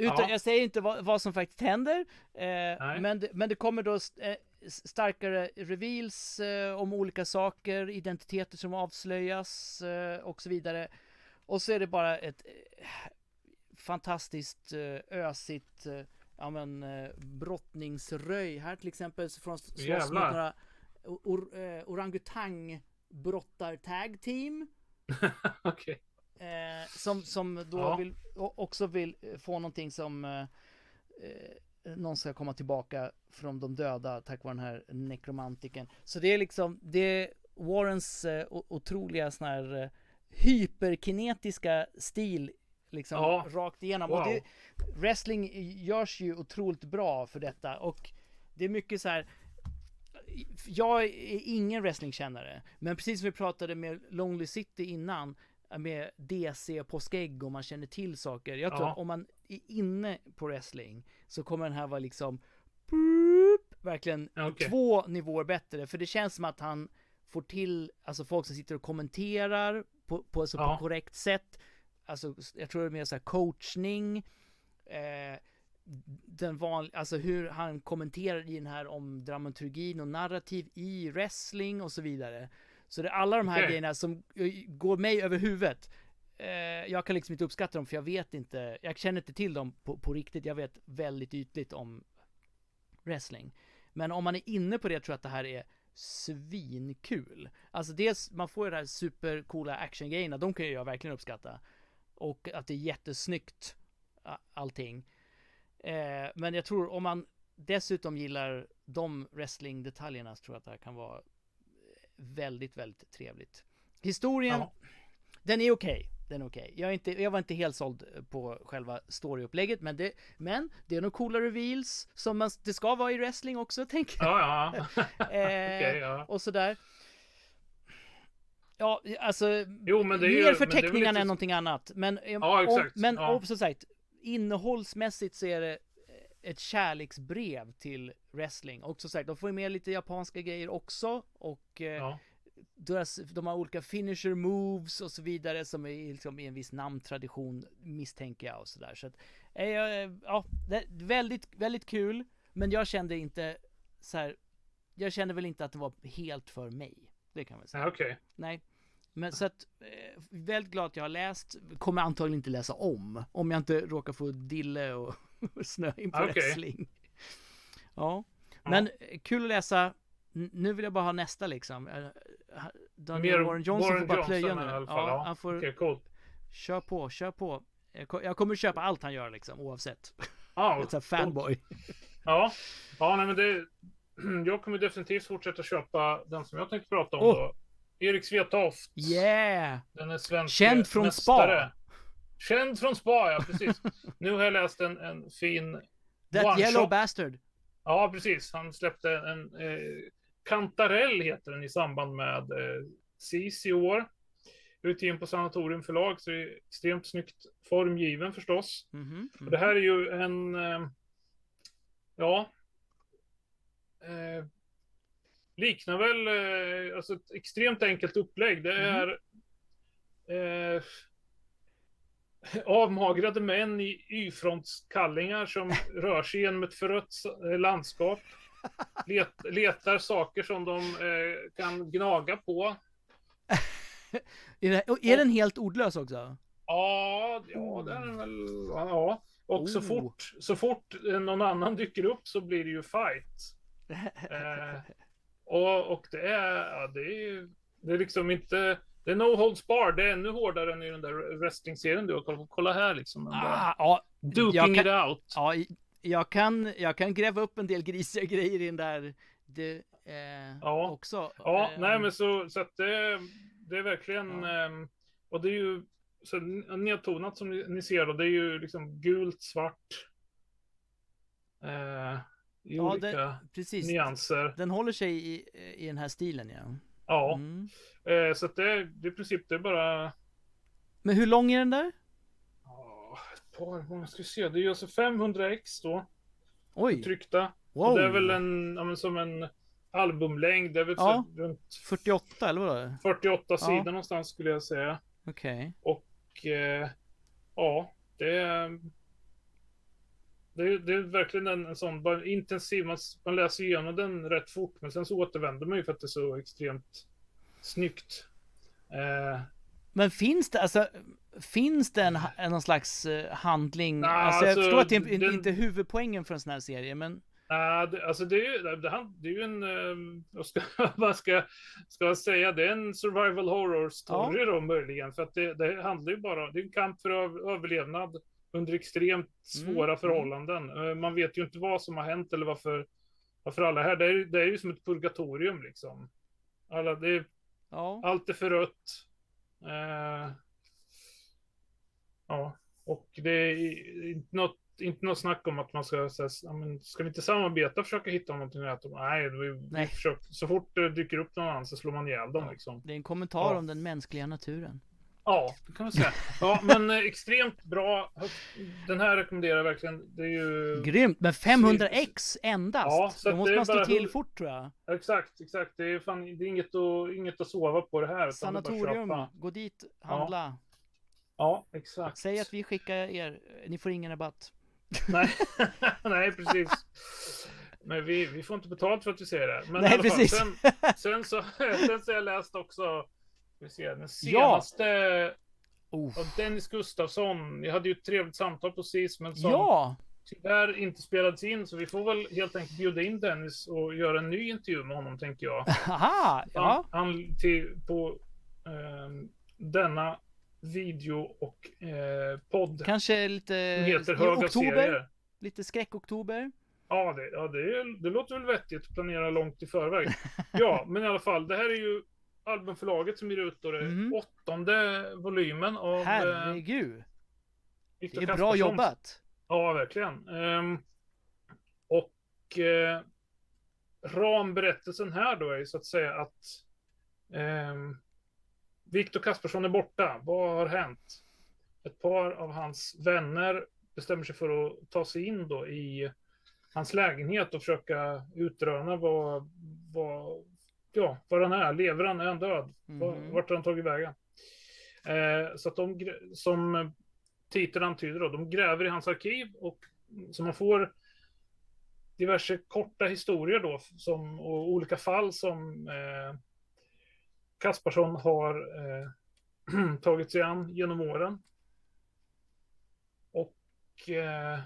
Utan, Ja. Jag säger inte vad, vad som faktiskt händer, eh, men, men det kommer då eh, starkare reveals eh, om olika saker, identiteter som avslöjas eh, och så vidare. Och så är det bara ett eh, fantastiskt eh, ösigt ja, men, brottningsröj. Här till exempel så slåss mot några or, orangutang brottar tag team. Okej. Eh, som, som då Ja. vill, också vill eh, få någonting som eh, eh, någon ska komma tillbaka från de döda tack vare den här nekromantiken. Så det är liksom, det är Warrens eh, otroliga sån här eh, hyperkinetiska stil liksom Ja. rakt igenom. Wow. Och det, wrestling görs ju otroligt bra för detta och det är mycket så här jag är ingen wrestlingkännare, men precis som vi pratade med Lonely City innan, med DC och påskägg och man känner till saker. Jag tror Ja. att om man är inne på wrestling så kommer den här vara liksom boop, verkligen Okej. två nivåer bättre. För det känns som att han får till, alltså folk som sitter och kommenterar på, på, alltså Ja. på korrekt sätt. Alltså, jag tror det är mer så här coachning. Eh, den van, alltså hur han kommenterar i den här om dramaturgin och narrativ i wrestling och så vidare. Så det är alla de här Okej. grejerna som eh, går mig över huvudet. Eh, jag kan liksom inte uppskatta dem för jag vet inte, jag känner inte till dem på, på riktigt. Jag vet väldigt ytligt om wrestling. Men om man är inne på det tror jag att det här är svinkul. Alltså dels, man får ju de här supercoola actiongrejerna, de kan ju jag verkligen uppskatta. Och att det är jättesnyggt, allting. Eh, men jag tror om man dessutom gillar de wrestling-detaljerna så tror jag att det här kan vara väldigt, väldigt trevligt. Historien, Ja. den är okej. Den är okej. Jag, är inte, jag var inte helt såld på själva storyupplägget, men det, men det är nog coola reveals som man, det ska vara i wrestling också, tänker jag. Ja, ja. Eh, Okej, ja. Och sådär. Ja, alltså. Jo, men det är ju- mer väl förteckningarna lite- än någonting annat. Men, eh, Ja, exakt. Om, men Ja. om, som sagt, innehållsmässigt så är det ett kärleksbrev till wrestling. Och som sagt, de får ju med lite japanska grejer också. Och eh, Ja. deras, de har olika finisher moves och så vidare som är liksom i en viss namntradition misstänker jag och sådär. Så att, eh, ja, väldigt, väldigt kul. Men jag kände inte så här. Jag kände väl inte att det var helt för mig. Det kan man säga. Okej. Nej. Men så att, eh, väldigt glad att jag har läst, kommer antagligen inte läsa om, om jag inte råkar få dille och, snöa in på Okej. wrestling. Ja, Ja. men eh, kul att läsa. Nu vill jag bara ha nästa liksom. Eh, Daniel Mer Warren Johnson Warren får bara Johnson plöja nu. i alla fall, Ja, ja. han får, Okej, coolt. kör på, kör på. Jag ko- Jag kommer köpa allt han gör liksom, oavsett. Ja, ett fanboy. Ja, ja nej, men det, jag kommer definitivt fortsätta köpa den som jag tänkte prata om Åh. då. Erik Svetoft. Yeah! Den är svensk Känd från mästare. Känd från Spa, ja precis. nu har jag läst en, en fin... That One yellow shot. bastard. Ja, precis. Han släppte en... Eh, Kantarell heter den i samband med eh, CIS i år. Utgiven på Sanatorium förlag, så det är extremt snyggt formgiven förstås. Mhm, Och det här är ju en... Eh, ja. Eh, liknar väl eh, alltså ett extremt enkelt upplägg. Det är eh, avmagrade män i Y-frontskallingar som rör sig genom ett förött eh, landskap. Let, letar saker som de eh, kan gnaga på. Är, det, är den helt ordlös också? Ja, ja, det är den väl. Ja. Och så Oh. fort, så fort eh, någon annan dyker upp så blir det ju fight. Eh, och, och det är, ja, det är, det är liksom inte, det är no holds bar. Det är ännu hårdare än i den där wrestling-serien du har kollat på. Kolla här liksom. Ah, ja, Duking it out. ja, jag kan, jag kan gräva upp en del grisiga grejer i den där. Det, eh, Ja. också. Ja, Eh, nej men så, så att det, det är verkligen, Ja. ehm, och det är ju så nedtonat som ni, ni ser då, det är ju liksom gult, svart. Eh, I Ja, olika det- Precis. nyanser. Den håller sig i, i den här stilen ja. Ja, Mm. eh, så att det, det är i princip det är bara Men hur lång är den där? Ja, ett par, många ska vi se? Det är ju alltså 500 ex då, Oj! tryckta. Wow! Och det är väl en, ja, men som en albumlängd, det är väl Ja. så runt 48 eller vadå? 48 sidor någonstans skulle jag säga. Okej. Och eh, ja, det är, det är, det är verkligen en, en sån bara intensiv, man, man läser igenom den rätt fort, men sen så återvänder man ju för att det är så extremt snyggt. Eh, Men finns det, alltså, finns det en, någon slags eh, handling? Nej, alltså, jag alltså, förstår att det är den- inte huvudpoängen för en sån här serie, men Nej, det, alltså det är ju det, det, är ju en, eh, vad ska, vad ska, ska jag säga, det är en survival horror story då möjligen. För att det, det handlar ju bara, det är en kamp för öv- överlevnad under extremt svåra Mm, förhållanden. Eh, Man vet ju inte vad som har hänt eller varför, varför alla är här. Det är, det är ju som ett purgatorium liksom. Alla, det är, ja. allt är förött. Eh, ja, och det är inte något, inte något snack om att man ska säga, men ska vi inte samarbeta och försöka hitta någonting att? Nej, vi, vi Nej. försöker, så fort det dyker upp någon annan så slår man ihjäl dem Ja. liksom. Det är en kommentar Ja. om den mänskliga naturen. Ja, det kan man säga. Ja, men eh, extremt bra. Den här rekommenderar jag verkligen. Det är ju... Grymt! Men 500 x endast? Ja, så Då måste man slå bara till fort tror jag. Exakt, exakt. Det är, fan, det är inget, att, inget att sova på det här. Sanatorium, gå dit, handla. Ja, exakt. Säg att vi skickar er, ni får ingen rabatt. Nej, nej precis. Men vi, vi får inte betalt för att vi ser det. Men Nej, i alla fall, precis. sen, sen, så, sen så har jag läst också, vi se, den Ja. senaste Oh. av Dennis Gustafsson. Jag hade ju ett trevligt samtal på SIS, men som Ja! tyvärr inte spelades in. Så vi får väl helt enkelt bjuda in Dennis och göra en ny intervju med honom, tänker jag. Haha! Ja. Han, han till, på ehm, denna video och eh, podd. Kanske lite heter i Höga oktober? serier. Lite skräck-oktober? Ja, det, ja det, det låter väl vettigt att planera långt i förväg. Ja, men i alla fall, det här är ju albumförlaget som ger ut då Mhm. åttonde volymen av eh, Herregud! Det är bra Kasperssons. jobbat! Ja, verkligen. Ehm, och eh, ramberättelsen här då är så att säga att ehm, Viktor Kaspersson är borta. Vad har hänt? Ett par av hans vänner bestämmer sig för att ta sig in då i hans lägenhet och försöka utröna vad, vad, ja, var han är. Lever han? Är han död? Var- Mhm. Vart har han tagit vägen? Eh, så att de, som titeln antyder då, de gräver i hans arkiv och så man får diverse korta historier då som, och olika fall som eh, Kaspersson har eh, tagit sig an genom åren. Och eh,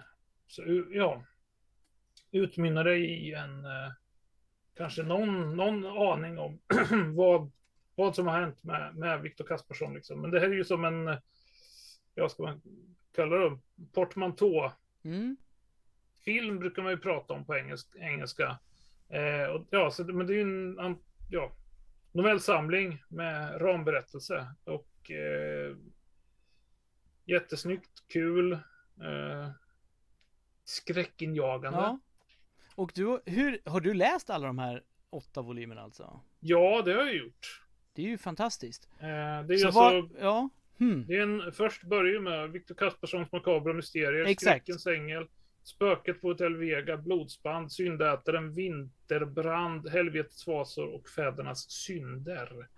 så, ja, utmynnade i en eh, kanske någon, någon aning om vad, vad som har hänt med, med Viktor Kaspersson. Liksom. Men det här är ju som en, jag ska man kalla det, portmantå. Mm. Film brukar man ju prata om på engelska. engelska. Eh, och, ja, så, men det är ju en ja, novellsamling med ramberättelse. Och eh, jättesnyggt, kul, eh, skräckinjagande. Ja. Och du, hur, har du läst alla de här åtta volymerna alltså? Ja, det har jag gjort. Det är ju fantastiskt. Eh, det är ju alltså, var, ja. Hmm. Det är en, först börjar med Viktor Kasperssons makabra mysterier, Exakt. Skräckens ängel, Spöket på Hotel Vega, Blodsband, Syndätaren, Vinterbrand, Helvetets fasor och Fädernas synder.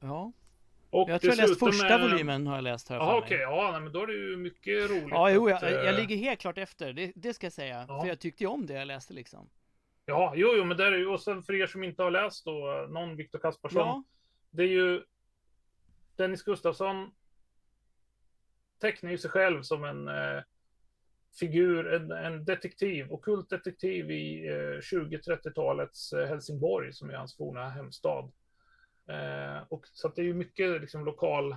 Ja. Och jag tror jag läst första med... volymen har jag läst här Jaha okej, okay. ja men då är det ju mycket roligt. Ja, jo, jag, att, jag eh, ligger helt klart efter, det, det ska jag säga. Ja. För jag tyckte ju om det jag läste liksom. Ja, jo, jo, men där är ju, och sen för er som inte har läst då, någon Viktor Kaspersson. Ja. Det är ju Dennis Gustafsson tecknar ju sig själv som en eh, figur, en, en detektiv, okult detektiv i eh, 20-30-talets eh, Helsingborg som är hans forna hemstad. Eh, och så att det är ju mycket liksom lokal,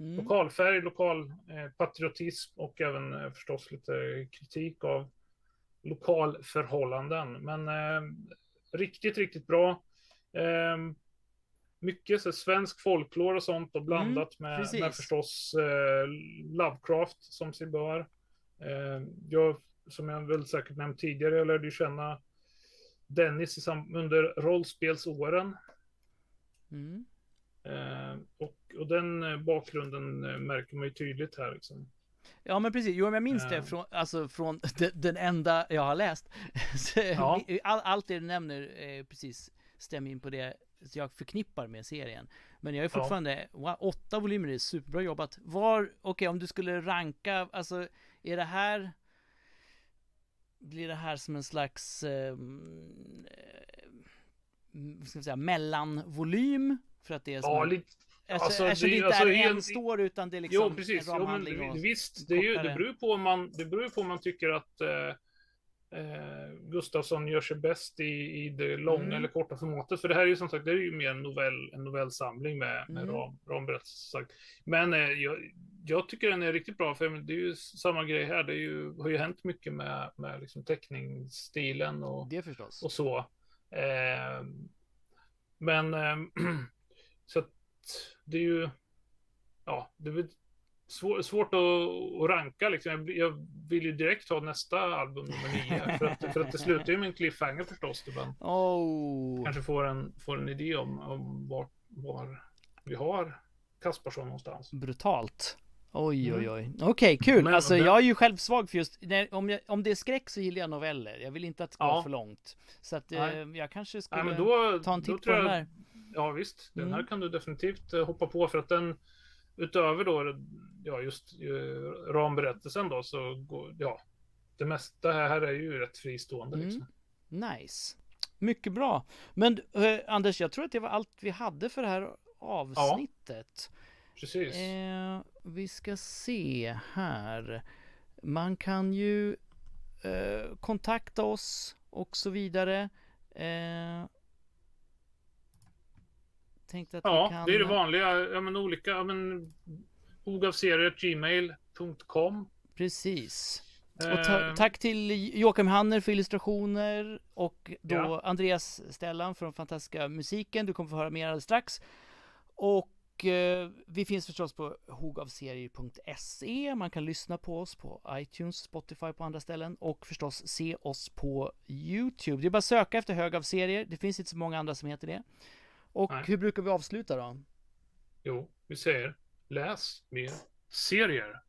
mm. lokal färg, lokal eh, patriotism och även eh, förstås lite kritik av lokalförhållanden. Men eh, riktigt, riktigt bra. Eh, mycket så, svensk folklore och sånt och blandat mm, med, med förstås eh, Lovecraft som sig bör. Eh, jag, som jag väl säkert nämnt tidigare, jag lärde ju känna Dennis under rollspelsåren. Mm. Eh, och, och den eh, bakgrunden eh, märker man ju tydligt här. Liksom. Ja men precis, jo men jag minns det från, alltså från den, enda jag har läst. ja. All, allt det du nämner precis stämmer in på det jag förknippar med serien. Men jag är fortfarande, ja. wow, åtta volymer är superbra jobbat. Var, okej okay, om du skulle ranka, alltså är det här blir det här som en slags ehm, eh, ska säga, mellanvolym? För att det är som ja, lite, alltså, alltså, alltså det inte alltså, är en, en står utan det är liksom jo, precis. en ramhandling jo, men, Visst, det, är ju, det beror på om man, det beror på om man tycker att eh, eh, Gustafsson gör sig bäst i, i det långa mm. eller korta formatet. För det här är ju som sagt, det är ju mer en novell, en novellsamling med, med mm. ram, ramberättelse. Men eh, jag, jag, tycker den är riktigt bra, för det är ju samma grej här. Det är ju, har ju hänt mycket med, med liksom teckningsstilen och, det och så. Eh, men eh, så att det är ju, ja, det är svår, svårt att, att ranka liksom. Jag, jag, vill ju direkt ha nästa album nummer nio. för, att, för att det slutar ju med en cliffhanger förstås. Man oh. kanske får en, får en idé om, om var, var vi har Kasparsson någonstans. Brutalt. Oj, mm. oj, oj. Okej, okay, kul. Men, alltså, det... jag är ju själv svag för just, när, om, jag, om det är skräck så gillar jag noveller. Jag vill inte att det ska ja. gå för långt. Så att eh, jag kanske skulle Nej, då, ta en titt på jag, den här. Ja, visst. Den mm. här kan du definitivt eh, hoppa på för att den, utöver då ja, just uh, ramberättelsen då, så går, ja, det mesta här är ju rätt fristående. Mm. Liksom. Nice. Mycket bra. Men uh, Anders, jag tror att det var allt vi hade för det här avsnittet. Ja, precis. Eh, vi ska se här. Man kan ju eh, kontakta oss och så vidare. Eh, ja, kan... det är det vanliga. Ja, men olika. Ja, men ogavserier.gmail.com Precis. Och ta eh. tack till Joakim Hanner för illustrationer och då ja. Andreas Stellan för den fantastiska musiken. Du kommer få höra mer alldeles strax. Och eh, vi finns förstås på hogavserier.se. Man kan lyssna på oss på iTunes, Spotify på andra ställen och förstås se oss på YouTube. Det är bara att söka efter hög av serier. Det finns inte så många andra som heter det. Och Nej. hur brukar vi avsluta då? Jo, vi säger läs mer serier.